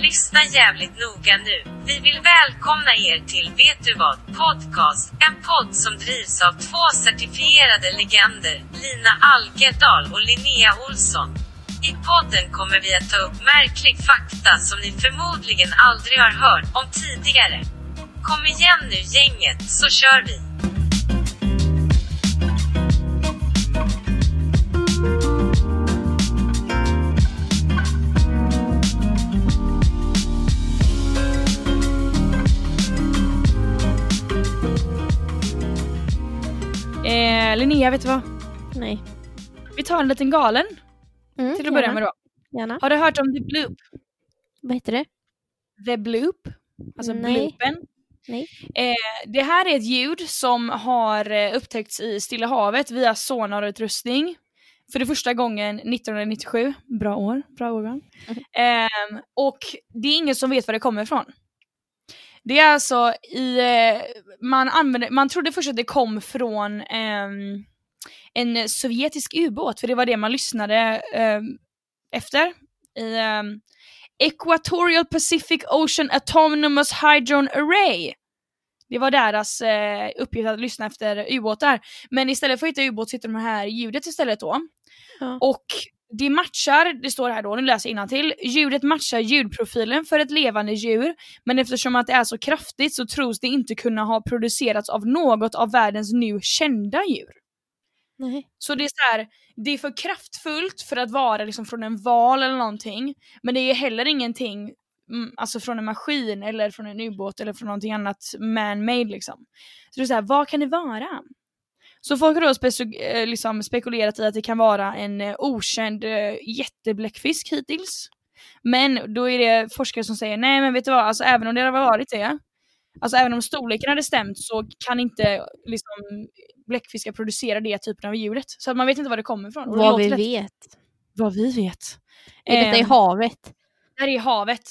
Lyssna jävligt noga nu. Vi vill välkomna er till Vet du vad? Podcast. En podd som drivs av två certifierade legender, Lina Algerdal och Linnea Olsson. I podden kommer vi att ta upp märklig fakta som ni förmodligen aldrig har hört om tidigare. Kom igen nu gänget, så kör vi! Linnea, vet du vad? Nej. Vi tar en liten galen Mm, till att börja med då. Gärna. Har du hört om The Bloop? Vad heter det? The Bloop? Alltså Nej. bloopen. Nej. Eh, det här är ett ljud som har eh, upptäckts i Stilla havet via sonarutrustning. För det första gången 1997. Bra år, bra årgång. Ehm, och det är ingen som vet var det kommer ifrån. Det är alltså i, eh, man, använde, man trodde först att det kom från ehm, en sovjetisk ubåt, för det var det man lyssnade ehm, efter. I ehm, Equatorial Pacific Ocean Autonomous Hydron Array. Det var deras eh, uppgift att lyssna efter ubåtar. Men istället för att hitta ubåt så hittar de här ljudet istället då. Ja. Och det matchar, det står här då, nu läser jag till. ljudet matchar ljudprofilen för ett levande djur, men eftersom att det är så kraftigt så tros det inte kunna ha producerats av något av världens nu kända djur. Nej. Så det är så här, det är för kraftfullt för att vara liksom från en val eller någonting, men det är heller ingenting mm, alltså från en maskin eller från en ubåt eller från någonting annat man-made liksom. Så det är så här, vad kan det vara? Så folk har då speci- eh, liksom spekulerat i att det kan vara en eh, okänd eh, jättebläckfisk hittills. Men då är det forskare som säger nej men vet du vad, alltså även om det hade varit det, alltså även om storleken hade stämt så kan inte liksom bläckfiskar producera det typen av ljudet. Så att man vet inte var det kommer ifrån. Och det Vad vi rätt- vet. Vad vi vet. Är detta i Ehm, havet? där är havet.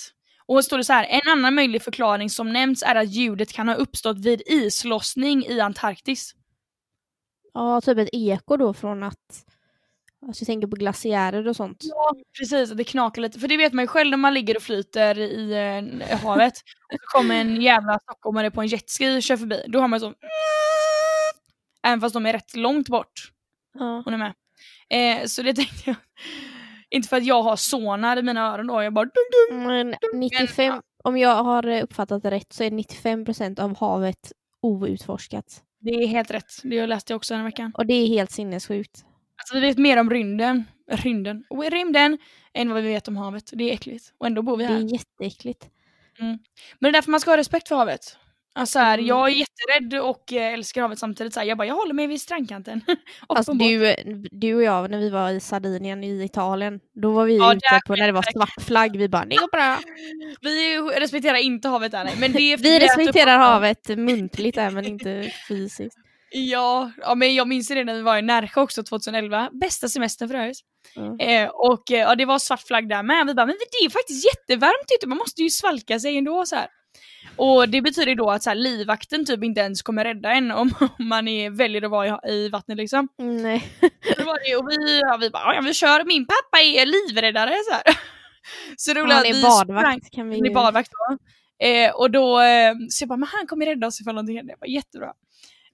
Och det står det så här, en annan möjlig förklaring som nämns är att ljudet kan ha uppstått vid islossning i Antarktis. Ja, typ ett eko då från att... Alltså jag tänker på glaciärer och sånt. Ja, precis. Det knakar lite. För det vet man ju själv när man ligger och flyter i eh, havet och så kommer en jävla stockholmare på en jetski och kör förbi. Då har man så... Även fast de är rätt långt bort. Ja. Hon är med. Eh, så det tänkte jag. Inte för att jag har sonar i mina öron då, jag bara... Dum, dum. Men 95, om jag har uppfattat det rätt så är 95% av havet outforskat. Det är helt rätt. Det läste jag också den här veckan. Och det är helt sinnessjukt. Alltså vi vet mer om rymden, rymden, och rymden än vad vi vet om havet. Det är äckligt. Och ändå bor vi Det här. är jätteäckligt. Men det är därför man ska ha respekt för havet. Alltså här, Mm. Jag är jätterädd och eh, älskar havet samtidigt. Så här, jag bara, jag håller mig vid strandkanten. Alltså du, du och jag när vi var i Sardinien i Italien, då var vi Ja, ute på när det var svart flagg. Vi bara, det går bra. Vi respekterar inte havet där. Men det Vi respekterar havet muntligt där men inte fysiskt. Ja, ja, men jag minns det när vi var i Närsjö också 2011. Bästa semestern för övrigt. Mm. Eh, och eh, ja, det var svart flagg där med. Vi bara, men det är faktiskt jättevarmt ute, man måste ju svalka sig ändå så här. Och det betyder då att så här, livvakten typ inte ens kommer rädda en om, om man är, väljer att vara i, i vattnet liksom. Nej. Det var det, och vi, ja, vi bara, ja vi kör, min pappa är livräddare så här. Så roligt Han att är vi badvakt sprang- kan vi han är badvakt då. Eh, och då, eh, så jag bara, men han kommer rädda oss ifall någonting händer. Jag bara, jättebra.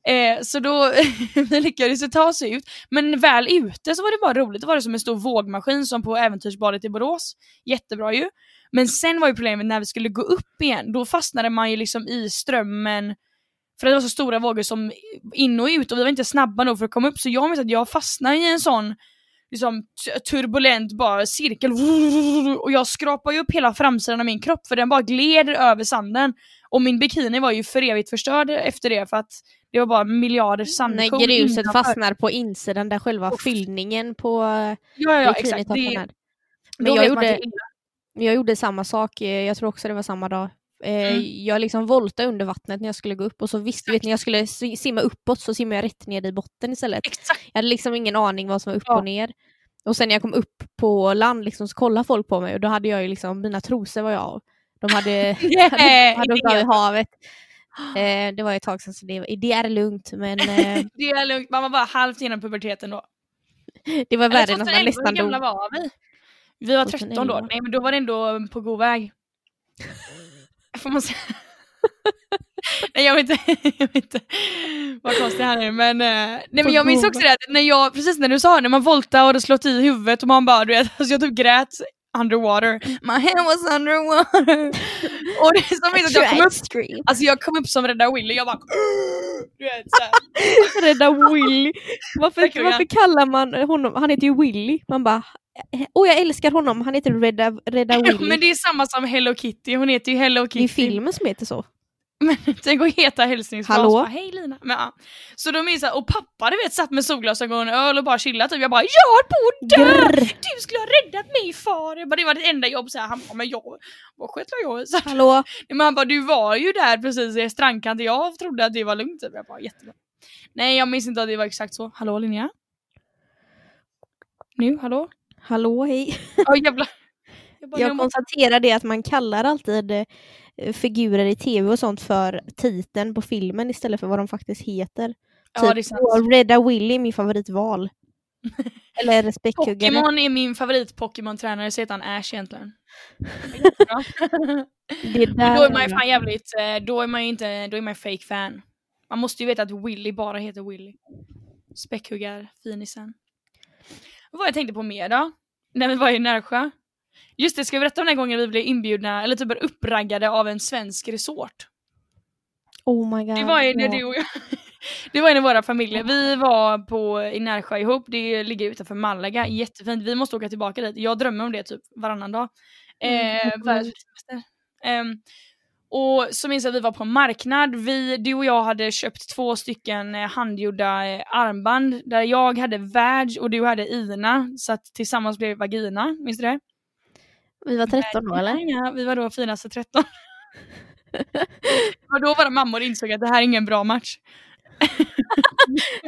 Eh, så då vi lyckades ta oss ut, men väl ute så var det bara roligt. Då var det som en stor vågmaskin som på Äventyrsbadet i Borås. Jättebra ju. Men sen var ju problemet när vi skulle gå upp igen, då fastnade man ju liksom i strömmen för det var så stora vågor som in och ut och vi var inte snabba nog för att komma upp så jag minns att jag fastnade i en sån liksom, turbulent bara cirkel och jag skrapade ju upp hela framsidan av min kropp för den bara gled över sanden och min bikini var ju för evigt förstörd efter det för att det var bara miljarder När sandkorn gruset innanför. fastnar på insidan där själva Och- fyllningen på Ja, ja, ja exakt. Det, Men jag gjorde. Jag gjorde samma sak, eh, jag tror också det var samma dag. Eh, Mm. Jag liksom voltade under vattnet när jag skulle gå upp och så visste vet, när jag skulle si- simma uppåt så simmade jag rätt ner i botten istället. Exakt. Jag hade liksom ingen aning vad som var upp Ja. och ner. Och sen när jag kom upp på land liksom, så kollade folk på mig och då hade jag ju liksom, mina trosor var jag av. De hade, Yeah, hade åkt av i havet. Eh, det var ett tag sedan så det, det är lugnt men eh, Det är lugnt, man var bara halvt genom puberteten då. det var värre än att man 2011, nästan hur gamla dog. var vi? Vi var 13 då, 2011. nej men då var det ändå på god väg. Får man säga? nej jag vet inte, jag vet inte vad konstigt här är men, eh, nej, men jag minns också det när jag, precis när du sa när man voltar och det slått i huvudet och man bara du vet, alltså jag typ grät underwater. My hand was underwater. och det är som att jag kom upp, alltså jag kom upp som rädda Willy, jag bara du vet. Rädda Willy. Varför, varför kallar man honom, han heter ju Willy. Man bara, åh jag älskar honom, han heter Rädda, Rädda Willy. Men det är samma som Hello Kitty, hon heter ju Hello det är Kitty. filmen som heter så. Men tänk att heta hälsningsfras. Hallå? Bara, Hej Lina. Men, ja. Så då minns jag, och pappa du vet satt med solglasögon och öl och bara chillat typ. Jag bara jag höll på att dö! Du skulle ha räddat mig far! Jag bara, det var ditt enda jobb. Så här, han bara, men jag, vad sköt jag? Så här, Hallå? Men han bara, du var ju där precis i strandkanten. Jag trodde att det var lugnt. Typ. Jag bara, jättebra. Nej jag minns inte att det var exakt så. Hallå Linnea? Nu, hallå? Hallå hej. Ja jävlar. Jag Jag konstaterar det att man kallar alltid eh, figurer i tv och sånt för titeln på filmen istället för vad de faktiskt heter. ja, typ, det är sant. "Åh, Rädda Willy är min favoritval. Eller respekthuggare. Pokémon är min favorit-Pokémon-tränare, så heter han Ash egentligen. Jättebra. Det där Då är man ju fan jävligt, eh, då är man ju inte, då är man fake fan. Man måste ju veta att Willy bara heter Willy. Späckhuggar, finisen. Vad jag tänkte på mer då? När vi var i Närsjö. Just det, ska vi berätta om den gången vi blev inbjudna, eller typ uppraggade av en svensk resort? Oh my god. Det var ju när du och jag, det var en av våra familjer. Vi var på, i Närsjö ihop, det ligger utanför Malaga, jättefint. Vi måste åka tillbaka dit. Jag drömmer om det typ varannan dag. Eh, Mm. världens semester. Och så minns jag att vi var på en marknad. Vi, du och jag hade köpt två stycken eh, handgjorda eh, armband där jag hade vag och du hade ina. Så att tillsammans blev vagina, minns du det? Vi var 13 då eller? Ja, vi var då finaste 13. och då våra mammor insåg att det här är ingen bra match.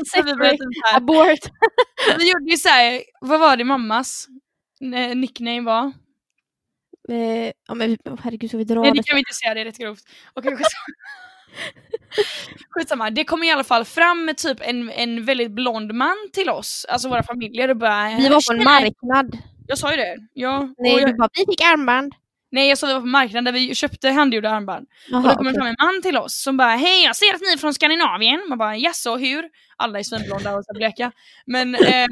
så vi, började typ Abort! vi gjorde ju såhär, vad var det mammas eh, nickname var? Eh, ja men oh, herregud så vi drar Nej det kan vi inte säga, det är rätt grovt. Okej skitsamma. skitsamma. Det kom i alla fall fram med typ en, en väldigt blond man till oss, alltså våra familjer och bara Vi var på en marknad. Jag sa ju det. Ja, Nej och du jag, bara, vi fick armband. Nej jag sa vi var på marknaden där vi köpte handgjorda armband. Och Jaha, då kommer det okej. fram en man till oss som bara hej jag ser att ni är från Skandinavien. Man bara jaså hur? Alla är svinblonda och så bleka. Men eh,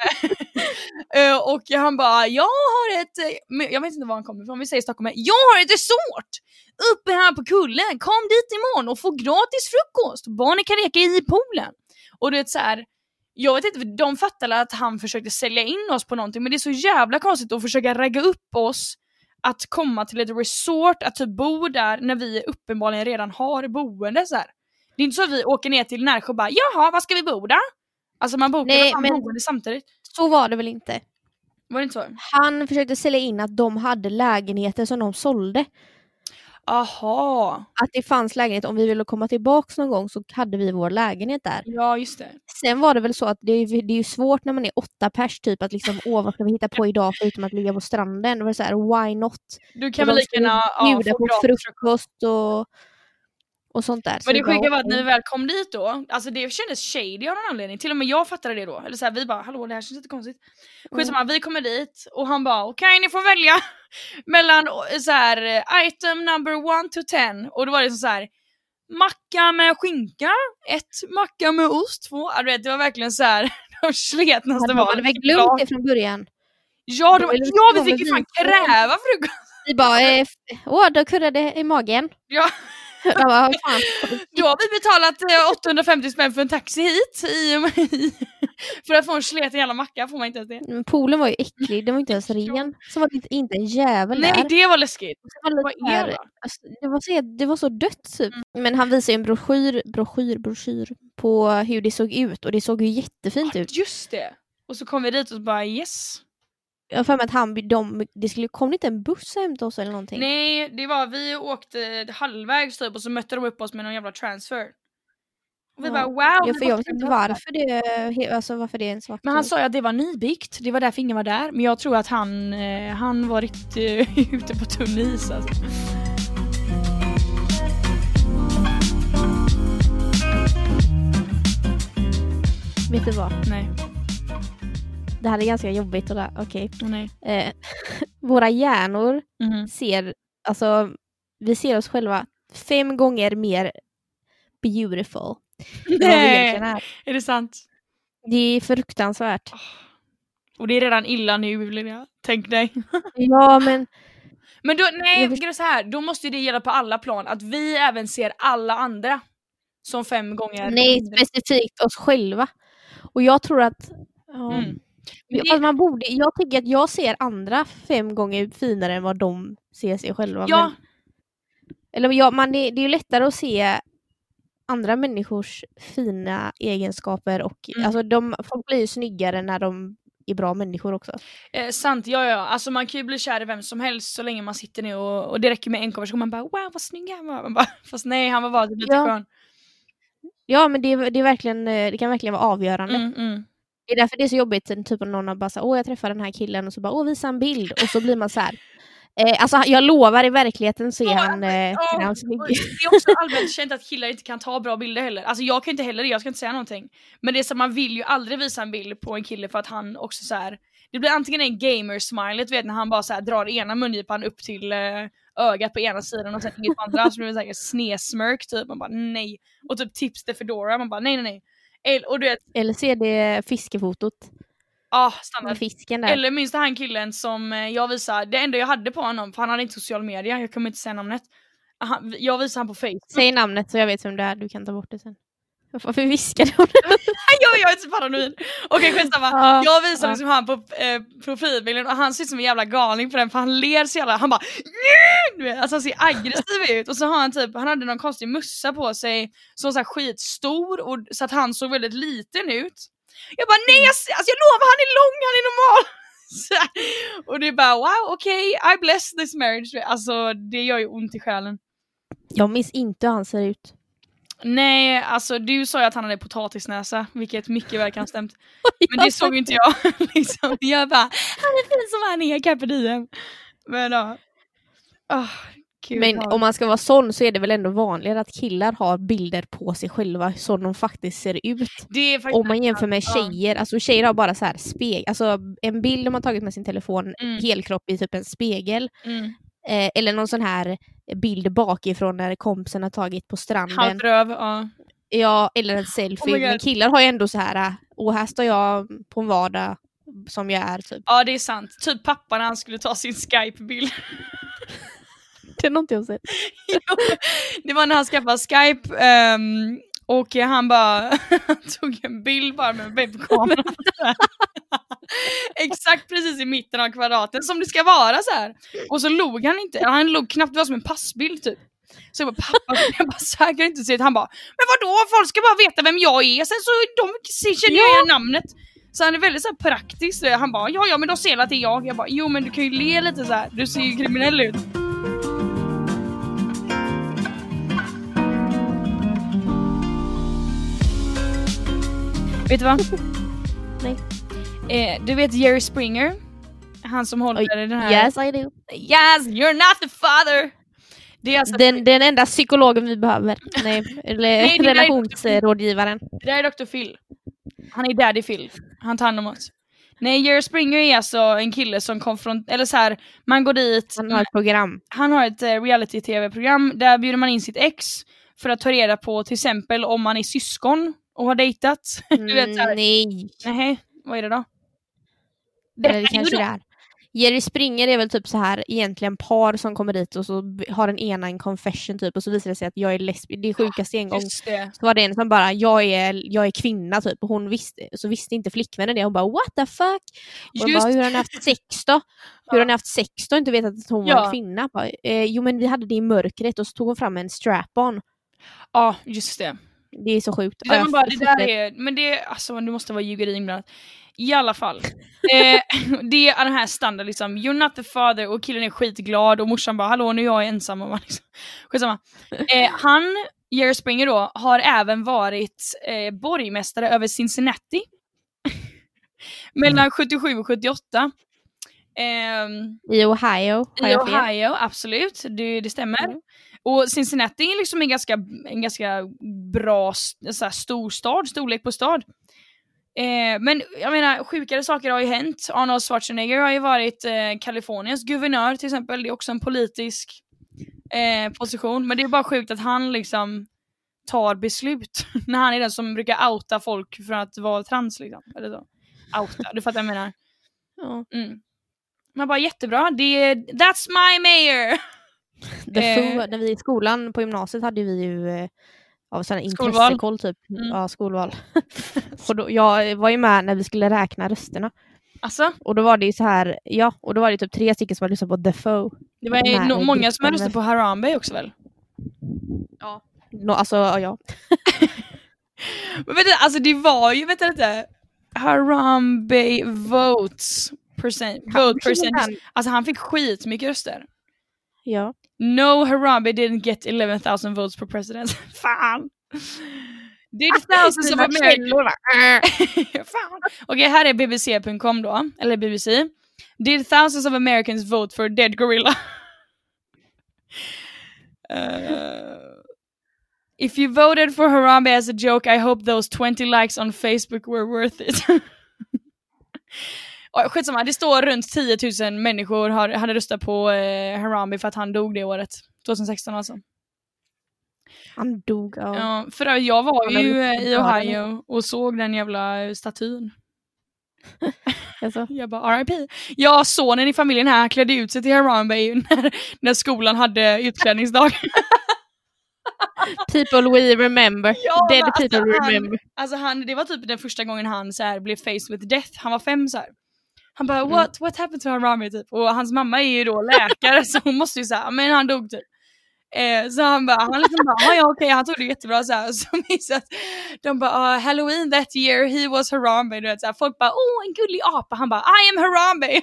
eh, och han bara jag har ett, eh, jag vet inte var han kommer ifrån, vi säger Stockholm. Jag har ett resort uppe här på kullen, kom dit imorgon och få gratis frukost. Barnen kan leka i poolen. Och du vet så här. Jag vet inte, de fattade att han försökte sälja in oss på någonting men det är så jävla konstigt att försöka ragga upp oss att komma till ett resort, att typ bo där när vi uppenbarligen redan har boende så här. Det är inte så att vi åker ner till Närsjö och bara jaha, var ska vi bo där? Alltså man bokar Nej, men- boende samtidigt. Så var det väl inte? Var det inte så? Han försökte sälja in att de hade lägenheter som de sålde. Aha, Att det fanns lägenhet, om vi ville komma tillbaks någon gång så hade vi vår lägenhet där. ja just det. Sen var det väl så att det är, det är ju svårt när man är åtta pers typ att liksom åh vad ska vi hitta på idag förutom att ligga på stranden. Det var så här, why not? Du kan väl lika gärna ja, bjuda på frukost och, och sånt där. Men det sjuka var att när vi väl kom dit då, alltså det kändes shady av någon anledning. Till och med jag fattade det då. Eller så här, vi bara hallå det här känns lite konstigt. Skitsamma, vi kommer dit och han bara okej ni får välja mellan eh, så här, eh, item number one to ten. Och då var det så här macka med skinka, ett macka med ost, två. Ja, du vet, det var verkligen så här de sletnaste de hade valen. glömt det från början. Ja, de, de ja vi fick ju fan kräva frukost. Vi bara, eh, åh då kurrade i magen. Ja. Jag bara, "Vad fan. Då har vi betalat eh, 850 spänn för en taxi hit i, i, för att få en sleten jävla macka får man inte ens det. Men Poolen var ju äcklig, den var inte ens ren. Så var det inte, inte en jävel Nej där. det var läskigt. Det var, Vad är det? alltså, det, var så, det var så dött typ. Men han visade en broschyr, broschyr, broschyr på hur det såg ut och det såg ju jättefint ut. Just det. Och så kom vi dit och bara yes. Jag har för mig att han, de, det skulle, kom det inte en buss och hämtade oss eller någonting? Nej det var, vi åkte halvvägs typ och så mötte de upp oss med någon jävla transfer. Och vi Ja. bara wow. Ja, för jag vet inte varför det, alltså varför det är en svart Men han sa ju att det var nybyggt, det var därför ingen var där. Men jag tror att han, eh, han var riktigt eh, ute på tunn is alltså. Vet du vad? Nej, Det här är ganska jobbigt och det, åh nej. Eh, våra hjärnor Mhm. ser, alltså vi ser oss själva fem gånger mer beautiful Nej, är. är det sant? Det är fruktansvärt. Och det är redan illa nu Linnea, tänk dig. Ja men Men då, nej, Jag jag så här, då måste det gälla på alla plan, att vi även ser alla andra som fem gånger nej, specifikt oss själva. Och jag tror att... Ja, Mm. Fast man borde, jag tycker att jag ser andra fem gånger finare än vad de ser sig själva. Ja, Men, eller ja, man, det, det är ju lättare att se andra människors fina egenskaper och Mm. alltså de, folk blir ju snyggare när de är bra människor också. eh, sant, ja ja. Alltså man kan ju bli kär i vem som helst så länge man sitter ner och, och det räcker med en konversation, man bara wow vad snygg han var. Man bara, fast nej han var bara typ lite Ja. skön. Ja men det, det, verkligen, eh, det kan verkligen vara avgörande. Mm, mm. Det är därför det är så jobbigt typ om någon bara så åh jag träffade den här killen och så bara åh visa en bild och så blir man så här. Eh, alltså jag lovar i verkligheten så är han, eh, ja, han snygg. Det är också allmänt känt att killar inte kan ta bra bilder heller. Alltså jag kan inte heller det, jag ska inte säga någonting. Men det är så man vill ju aldrig visa en bild på en kille för att han också så här. Det blir antingen en gamer-smile, du vet när han bara så här drar ena mungipan upp till eh, ögat på ena sidan och sen inget på andra, så blir det så här snesmörk typ. Man bara nej. Och typ tips till Fedora, man bara nej nej nej. El- Och du vet, Eller så är det fiskefotot ah standard. med fisken där. Eller minns du han killen som eh, jag visade, det enda jag hade på honom, för han hade inte social media, jag kommer inte säga namnet. Han, jag visade han på Facebook. Säg namnet så jag vet vem det är, du kan ta bort det sen. Varför viskar du? jag, jag är så paranoid. Okej skitsamma. Ja, Jag visar ja. liksom han på eh, profilbilden och han ser ut som en jävla galning på den för han ler så jävla, han bara alltså han ser aggressiv ut och så har han typ, han hade någon konstig mössa på sig som var skitstor och, så att han såg väldigt liten ut. Jag bara nej jag, alltså, jag lovar han är lång, han är normal! Och det är bara wow okej I bless this marriage. Alltså det gör ju ont i själen. Jag minns inte hur han ser ut. Nej, alltså du sa ju att han hade potatisnäsa, vilket mycket väl kan ha stämt. Men det såg inte jag. liksom. Jag bara, han är fin som han är, carpe. Men ja. Oh, Men om man ska vara sån så är det väl ändå vanligare att killar har bilder på sig själva som de faktiskt ser ut. faktiskt Om man jämför med Ja. tjejer, alltså tjejer har bara så här spegel, alltså en bild de har tagit med sin telefon, Mm. helkropp i typ en spegel. Mm. Eh, eller någon sån här bild bakifrån när kompisen har tagit på stranden. Halvt röv, ja. Ja, eller en selfie. Oh my God. men killar har ju ändå så här, och här står jag på en vardag som jag är typ. Ja det är sant. Typ pappa när han skulle ta sin skype-bild. Det har inte jag sett. Jo, det var när han skaffade Skype ehm, och han bara han tog en bild bara med webbkameran. Exakt precis i mitten av kvadraten som det ska vara så här. Och så log han inte, han log knappt, det var som en passbild typ. Så jag bara pappa, jag bara, så här kan inte se ut. Han bara men vadå folk ska bara veta vem jag är sen så de känner ju igen namnet. Så han är väldigt så praktisk. Han bara ja ja men de ser att det är jag. Jag bara jo men du kan ju le lite så här. du ser ju kriminell ut. Vet du vad? Nej. Eh, du vet Jerry Springer? Han som håller Oj, den här... Yes I do. Yes, you're not the father! Det är alltså Den, den enda psykologen vi behöver. Nej, eller relationsrådgivaren. Det där är Dr. Phil. Han är Daddy Phil. Han tar hand om oss. Nej, Jerry Springer är alltså en kille som konfront... Eller så här, man går dit, Han har ett program. han har ett eh, reality-tv-program, där bjuder man in sitt ex för att ta reda på till exempel om man är syskon och har dejtat. du vet så här, Mm, nej. nej, vad är det då? Eller det kanske det är. Jerry Springer är väl typ så här egentligen par som kommer dit och så har den ena en confession typ och så visar det sig att jag är lesbisk. Det sjukaste en gång. Så var det en som bara, jag är, jag är kvinna typ och hon visste, så visste inte flickvännen det. Hon bara what the fuck? Och bara, hur har ni haft sex då? Hur Ja. har ni haft sex då och inte vetat att hon var Ja. en kvinna? Bara, eh, jo men vi hade det i mörkret och så tog hon fram en strap-on. Ja, just det. Det är så sjukt. Det, man bara, det där är, men det, alltså, det måste vara ljugeri inblandat. I alla fall. eh, det är den här standard liksom, you're not the father och killen är skitglad och morsan bara hallå nu är jag ensam. Och man liksom, skitsamma. Eh, han, Jerry Springer då, har även varit eh, borgmästare över Cincinnati. Mellan 77 och 78. Ehm, I Ohio. I jag fel? Ohio, absolut. Det, det stämmer. Mm. Och Cincinnati är liksom en ganska, en ganska bra så här, stor stad, storlek på stad. Eh, men jag menar, sjukare saker har ju hänt. Arnold Schwarzenegger har ju varit eh, Kaliforniens guvernör till exempel. Det är också en politisk eh, position. Men det är bara sjukt att han liksom tar beslut. När han är den som brukar outa folk för att vara trans liksom. Eller så. Outa, du fattar vad jag menar. Ja. Mm. Man bara jättebra, det är, that's my mayor! The Eh. Foo, när vi i skolan på gymnasiet hade vi ju eh, av intressekoll typ. Mm. Ja, skolval. och då, jag var ju med när vi skulle räkna rösterna. Alltså, Och då var det ju så här, ja, och då var det typ tre stycken som hade lyssnat på The Foe. det var no, många som gruppen röstat på Harambe också väl? No, alltså, ja, ja. Men vänta, alltså det var ju, vänta lite. Harambe votes percent, vote percent. Alltså han fick skitmycket röster. Ja. No Harambe didn't get 11,000 votes per president. Fan! Did thousands of Americans... Fan. Okej, här är bbc.com då, eller BBC. Did thousands of Americans vote for a dead gorilla? Uh, if you voted for Harambe as a joke, I hope those 20 likes on Facebook were worth it. Skitsamma, det står runt 10 000 människor har, hade röstat på eh, Harambe för att han dog det året. 2016 alltså. Han dog av... Ja, för jag var ju i Ohio och såg den jävla statyn. Alltså. Jag bara RIP. Ja, sonen i familjen här klädde ut sig till Harambe när, när skolan hade utklädningsdag. People we remember. Ja, Dead men people alltså, han- remember. Alltså han, det var typ den första gången han så här, blev faced with death. Han var fem så här. Han bara Mm. what, what happened to Harambe typ? Och hans mamma är ju då läkare så hon måste ju säga men han dog typ. Eh, så han bara, han liksom bara, "Ja, okej han tog det jättebra så här. Så att de bara, "Ah, halloween that year he was Harambe. Du vet, så här. Folk bara, åh en gullig apa. Han bara, I am Harambe.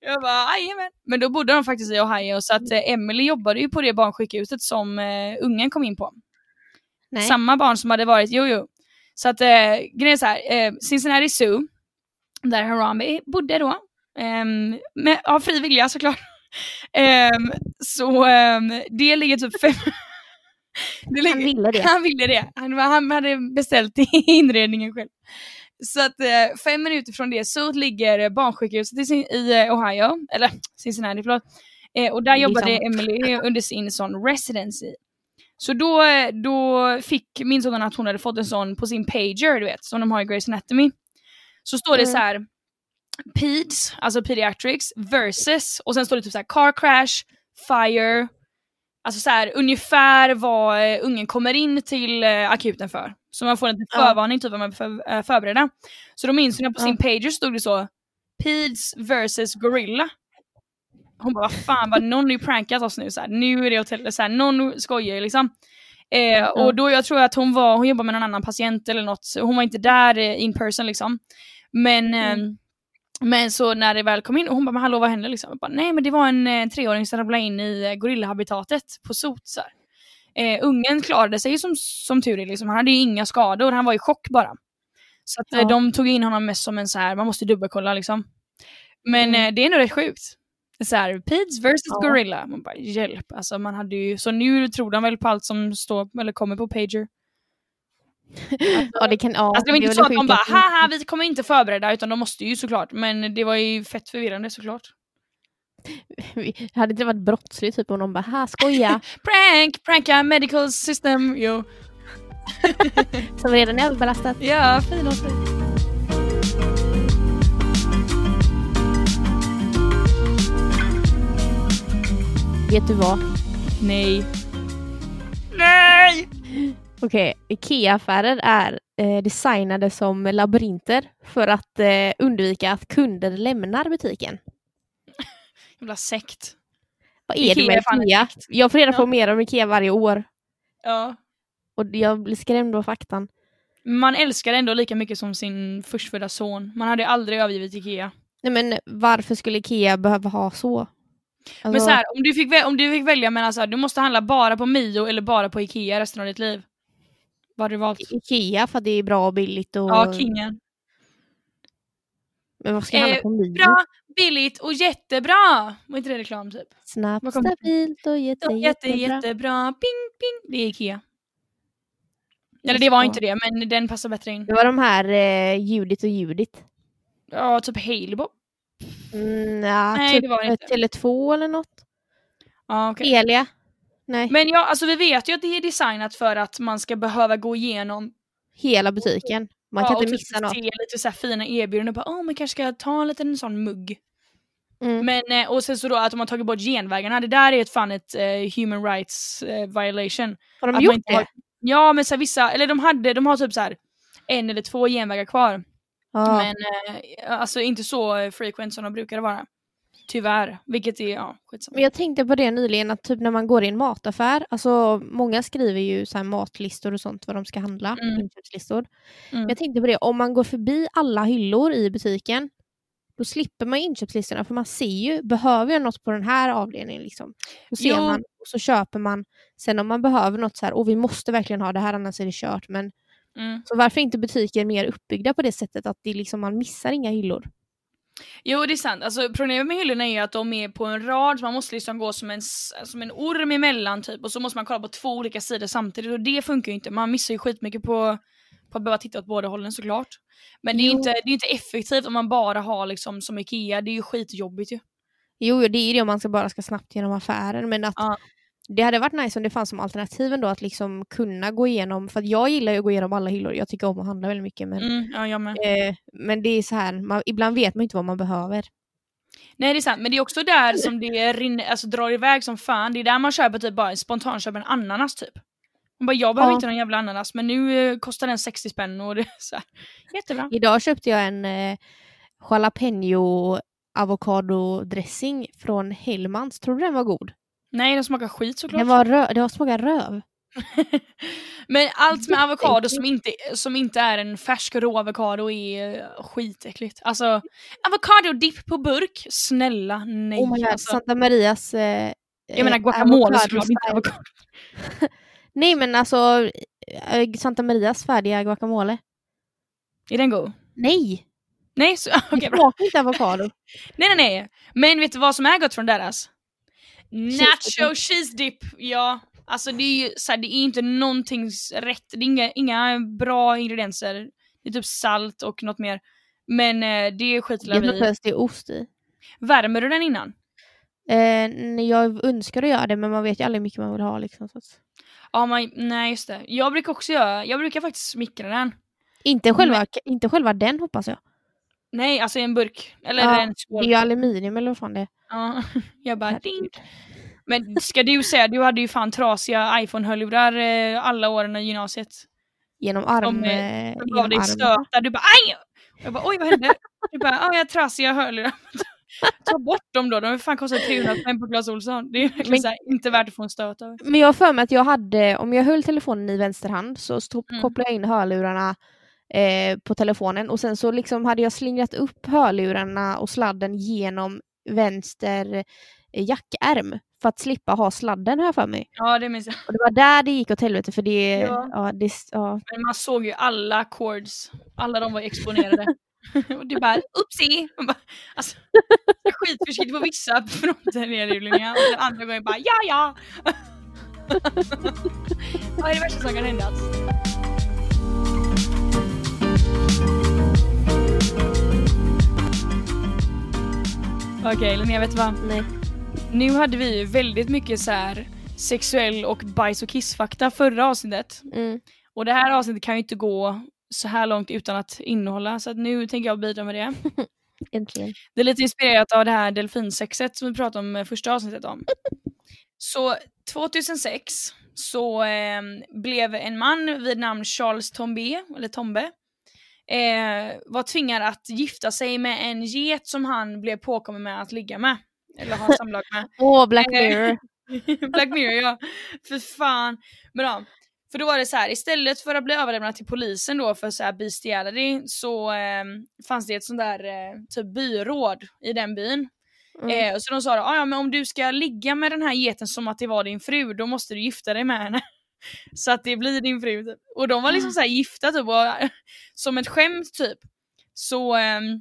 jag bara, jajamän. Men då bodde de faktiskt i Ohio så att eh, Emily jobbade ju på det barnsjukhuset som eh, ungen kom in på. Nej. Samma barn som hade varit, jo jo. Så att eh, grejen är så här, eh, Cincinnati Zoo, där Harambe bodde då, ehm, med, av fri vilja såklart. Ehm, så ehm, det ligger typ fem... det Han ville det. Han ville det. Han, han hade beställt inredningen själv. Så att eh, fem minuter från det så ligger barnsjukhuset i, i eh, Ohio, eller Cincinnati förlåt. Eh, och där jobbade sant. Emily under sin sån residency. Så då, eh, då fick, minns hon att hon hade fått en sån på sin pager, du vet, som de har i Grey's Anatomy. Så står det Mm. så här PEDS, alltså pediatrics, versus, och sen står det typ så här car crash, fire, alltså så här ungefär vad eh, ungen kommer in till eh, akuten för. Så man får en förvarning typ vad man för, eh, förbereda. Så då minns att på sin pager stod det så PEDS versus gorilla. Hon bara, vad fan, vad någon har ju prankat oss nu, så här, nu är det hotel, så här, någon skojar liksom. Eh, och då jag tror att hon var, hon jobbade med någon annan patient eller något, hon var inte där eh, in person liksom. Men, Mm. eh, men så när det väl kom in, och hon bara, men hallå vad hände liksom? Jag bara, Nej men det var en eh, treåring som ramlade in i eh, gorillahabitatet på sot så. Eh, ungen klarade sig som, som tur är, liksom. han hade ju inga skador, han var i chock bara. Så att, Ja. de tog in honom mest som en så här, man måste dubbelkolla liksom. Men Mm. eh, det är nog rätt sjukt. Så här, Peds versus Ja. Gorilla. Man bara hjälp. Alltså, man hade ju, så nu tror de väl på allt som står eller kommer på Pager. Ja, det kan, ja, Alltså, det var inte är så att de bara haha vi kommer inte förbereda utan de måste ju såklart. Men det var ju fett förvirrande såklart. Vi- Hade inte varit brottsligt typ om de bara ha skoja Prank! Pranka medical system. Jo. som redan är överbelastat. Ja, fina sig. Vet du vad? Nej. Nej! Okej, IKEA-affärer är eh, designade som labyrinter för att eh, undvika att kunder lämnar butiken. Jävla sekt. Vad är det med IKEA? Jag får reda på Ja. mer om IKEA varje år Ja. och jag blir skrämd av faktan. Man älskar ändå lika mycket som sin förstfödda son. Man hade aldrig övergivit Ikea. Nej men varför skulle IKEA behöva ha så? Men Alltså, så här, om du fick, om du fick välja mellan så här, du måste handla bara på Mio eller bara på Ikea resten av ditt liv. Vad hade du valt? IKEA för att det är bra och billigt och... Ja, kingen. Men vad ska jag handla Eh, på Mio? Bra, billigt och jättebra! Var inte det reklam typ? Snabbt, stabilt och jätte, Så jätte, jättebra. jättebra. Ping, ping. Det är Ikea. Eller det var inte det, men den passar bättre in. Det var de här eh, Judit och Judit. Ja, typ Halebo. Mm, ja, Nej, typ det var det inte. Tele2 eller något. Ja, okej. Telia. Nej, Men ja, alltså vi vet ju att det är designat för att man ska behöva gå igenom hela butiken. Man ja, kan och inte typ missa något. se lite så här fina erbjudanden och bara åh man kanske ska ta en liten sån mugg. Mm. Men, eh, och sen så då att de har tagit bort genvägarna, det där är ett fan ett eh, human rights eh, violation. Har de Att gjort det? har- Ja men så här, vissa, eller de hade, de har typ så här en eller två genvägar kvar. Ja. Men eh, alltså inte så frequent som de brukade vara. Tyvärr, vilket är, ja skitsamma. Men jag tänkte på det nyligen att typ när man går i en mataffär, alltså många skriver ju så matlistor och sånt vad de ska handla, Mm. inköpslistor. Mm. Jag tänkte på det, om man går förbi alla hyllor i butiken, då slipper man inköpslistorna för man ser ju, behöver jag något på den här avdelningen liksom? Då ser Jo. man och så köper man. Sen om man behöver något så här, och vi måste verkligen ha det här annars är det kört. Men Mm. så varför är inte butiker mer uppbyggda på det sättet att det liksom, man missar inga hyllor? Jo det är sant, alltså, problemet med hyllorna är ju att de är på en rad, så man måste liksom gå som en, som en orm emellan typ och så måste man kolla på två olika sidor samtidigt och det funkar ju inte. Man missar ju skitmycket på, på att behöva titta åt båda hållen såklart. Men det är ju inte, det är inte effektivt om man bara har liksom som IKEA, det är ju skitjobbigt ju. Jo, det är det om man ska bara ska snabbt genom affären. Men att Ja. Det hade varit nice om det fanns som alternativ ändå att liksom kunna gå igenom, för att jag gillar ju att gå igenom alla hyllor, jag tycker om att handla väldigt mycket. Men, Mm, ja, eh, men det är så här, man, ibland vet man inte vad man behöver. Nej det är sant, men det är också där som det rinner, alltså, drar iväg som fan. Det är där man köper typ bara spontant köper en ananas typ. Man bara, jag behöver Ja. inte någon jävla ananas men nu eh, kostar den 60 spänn och det är så här. jättebra. Idag köpte jag en eh, jalapeno avokadodressing från Hellmans, tror du den var god? Nej den smakar skit såklart. Den var rö- det var smakar röv. Men allt med avokado som inte, som inte är en färsk rå avokado är eh, skitäckligt. Alltså, avokadodipp på burk? Snälla nej. Oh my God, alltså, Santa Marias eh, jag menar eh, guacamole såklart, inte avokado. Nej men alltså eh, Santa Marias färdiga guacamole. Är den god? Nej! Nej, så, det bra. inte avokado. Nej nej nej. Men vet du vad som är gott från deras? Nacho cheese dip. Ja, alltså det är ju så här, det är inte någonting rätt. Det är inga, inga bra ingredienser. Det är typ salt och något mer. Men eh, det inte vi. ens det är ost i. Värmer du den innan? Eh, jag önskar att göra det men man vet ju aldrig hur mycket man vill ha. Liksom, så att... Ja, man, nej just det. Jag brukar också göra, jag brukar faktiskt smickra den. inte, själva, inte själva den hoppas jag. Nej, alltså i en burk. Eller Ja, en Det skål. är ju aluminium eller vad fan det är. Ja, jag bara ding. Men ska du säga, du hade ju fan trasiga iPhone-hörlurar eh, alla åren i gymnasiet. Genom arm... Som, eh, eh, gav dig stötar, du bara aj! Jag bara oj vad hände? Du bara ja jag har trasiga hörlurar. Ta bort dem då, de har fan kostat 300 spänn på Clas Ohlson. Det är verkligen Men- här, inte värt att få en stöt över. Men jag har för mig att jag hade, om jag höll telefonen i vänster hand så stod, Mm. kopplade jag in hörlurarna eh, på telefonen och sen så liksom hade jag slingrat upp hörlurarna och sladden genom vänster eh, jackärm för att slippa ha sladden här för mig. Ja det minns jag. Och det var där det gick åt helvete för det... Ja. Ja. det ja. Men man såg ju alla chords. Alla de var exponerade. och du bara! Man bara, alltså, skitförsiktig på vissa fronter det Linnea. Och den andra gången bara ja ja! Vad är det värsta som kan hända? Okej Linnea, vet du vad? Nej. Nu hade vi ju väldigt mycket så här sexuell och bajs och kissfakta förra avsnittet. Mm. Och det här avsnittet kan ju inte gå så här långt utan att innehålla, så att nu tänker jag bidra med det. Äntligen. Det är lite inspirerat av det här delfinsexet som vi pratade om i första avsnittet om. Så 2006 så eh, blev en man vid namn Charles Tombe, eller Tombe, eh, var tvingad att gifta sig med en get som han blev påkommen med att ligga med. Eller ha samlag med. Åh, Black Eh, Mirror. Black Mirror ja. För fan. Men ja, för då var det så här, istället för att bli överlämnad till polisen då för så här bestiality så eh, fanns det ett sånt där eh, typ byråd i den byn. Mm. Eh, och så de sa då, "Ah, ja men om du ska ligga med den här geten som att det var din fru, då måste du gifta dig med henne. Så att det blir din fru. Typ. Och de var liksom så här gifta typ, och, som ett skämt typ. Så, ehm,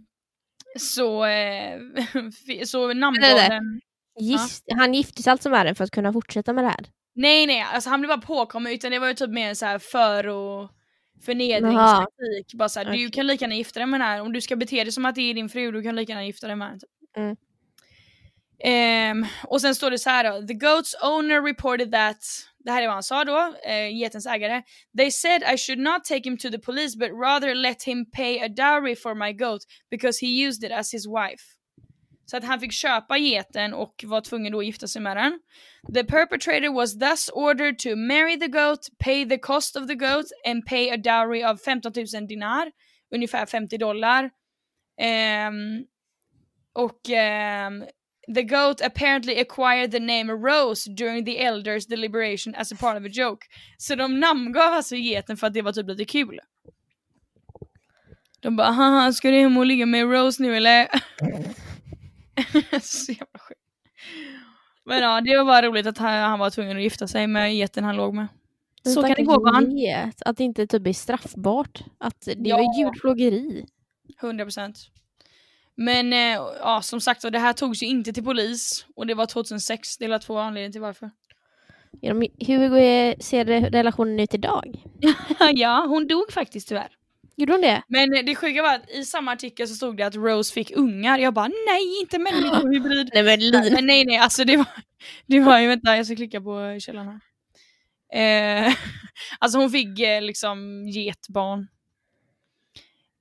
så, eh, så namngav där. den Gift, Han gifte sig alltså med den för att kunna fortsätta med det här. Nej nej, alltså han blev bara påkommen utan det var ju typ mer så här för och förnedringstaktik. Bara så här, du Okej. kan lika gärna gifta dig med den här, om du ska bete dig som att det är din fru, du kan lika gärna gifta dig med den. Mm. Um, och sen står det så här då. The goat's owner reported that, det här är vad han sa då, uh, getens ägare. They said I should not take him to the police but rather let him pay a dowry for my goat because he used it as his wife. Så att han fick köpa geten och var tvungen då att gifta sig med den. The perpetrator was thus ordered to marry the goat, pay the cost of the goat and pay a dowry of 15 000 dinar, ungefär 50 dollar. Um, och um, the goat apparently acquired the name Rose during the elders deliberation as a part of a joke. Så de namngav alltså geten för att det var typ lite kul. De bara haha, ska du hem och ligga med Rose nu eller? så jävla sjukt. Men ja, det var bara roligt att han, han var tvungen att gifta sig med geten han låg med. Så kan det gå barn. Vet, att det inte typ är straffbart. Att det Ja. var djurplågeri. 100%. Men eh, ja, som sagt var, det här togs ju inte till polis och det var 2006. Det är två anledningar till varför. De- Hur är- ser relationen ut idag? ja, hon dog faktiskt tyvärr. Gjorde hon det? Men eh, det sjuka var att i samma artikel så stod det att Rose fick ungar. Jag bara nej, inte människohybrid. Nej men Lina. Men nej nej, alltså det var, det var ju, vänta jag ska klicka på källan här. Eh, alltså hon fick eh, liksom getbarn.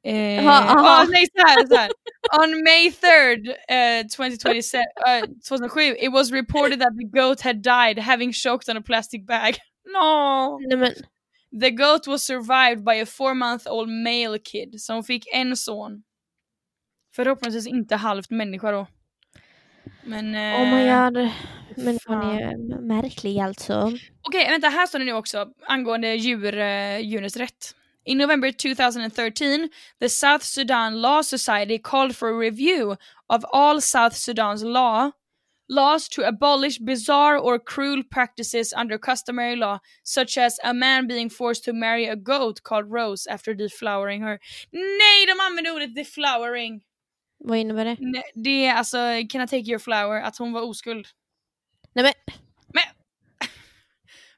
Eh, Aha, aha. ah, nej så här, så här. On May 3rd, eh, 2027, eh, 2007, it was reported that the goat had died having choked on a plastic bag. No! Nej men The goat was survived by a four month old male kid, så hon fick en son. Förhoppningsvis inte halvt människa då. Men... Eh, oh my god. Men hon fan. är märklig alltså. Okej, vänta, här står det nu också angående djur, eh, djurens rätt. In November 2013, the South Sudan Law Society called for a review of all South Sudan's law laws to abolish bizarre or cruel practices under customary law, such as a man being forced to marry a goat called Rose after deflowering her. Nej, de använder ordet deflowering! Vad innebär det? Nej, Det är alltså, can I take your flower? Att hon var oskuld. Nej men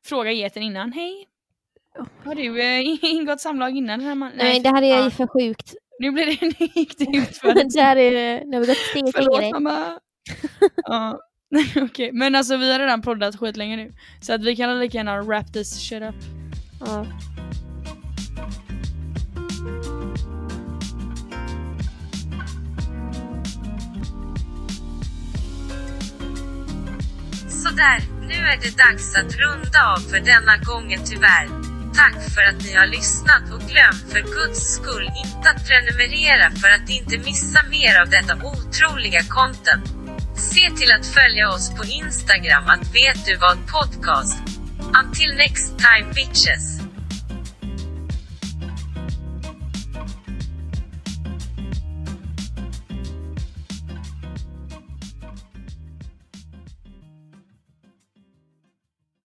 Fråga geten innan, hej. Har du eh, ingått samlag innan den här mannen? nej, det här är fan. för sjukt. Nu blir det, nu gick det ut för det här är, nu har vi gått steget Förlåt längre. mamma. ja. Okej, men alltså vi har redan poddat skitlänge nu. Så att vi kan lika gärna wrap this shit up. Ja. Sådär, nu är det dags att runda av för denna gången tyvärr. Tack för att ni har lyssnat och glöm för guds skull inte att prenumerera för att inte missa mer av detta otroliga content. Se till att följa oss på Instagram att vet du vad podcast. Until next time bitches.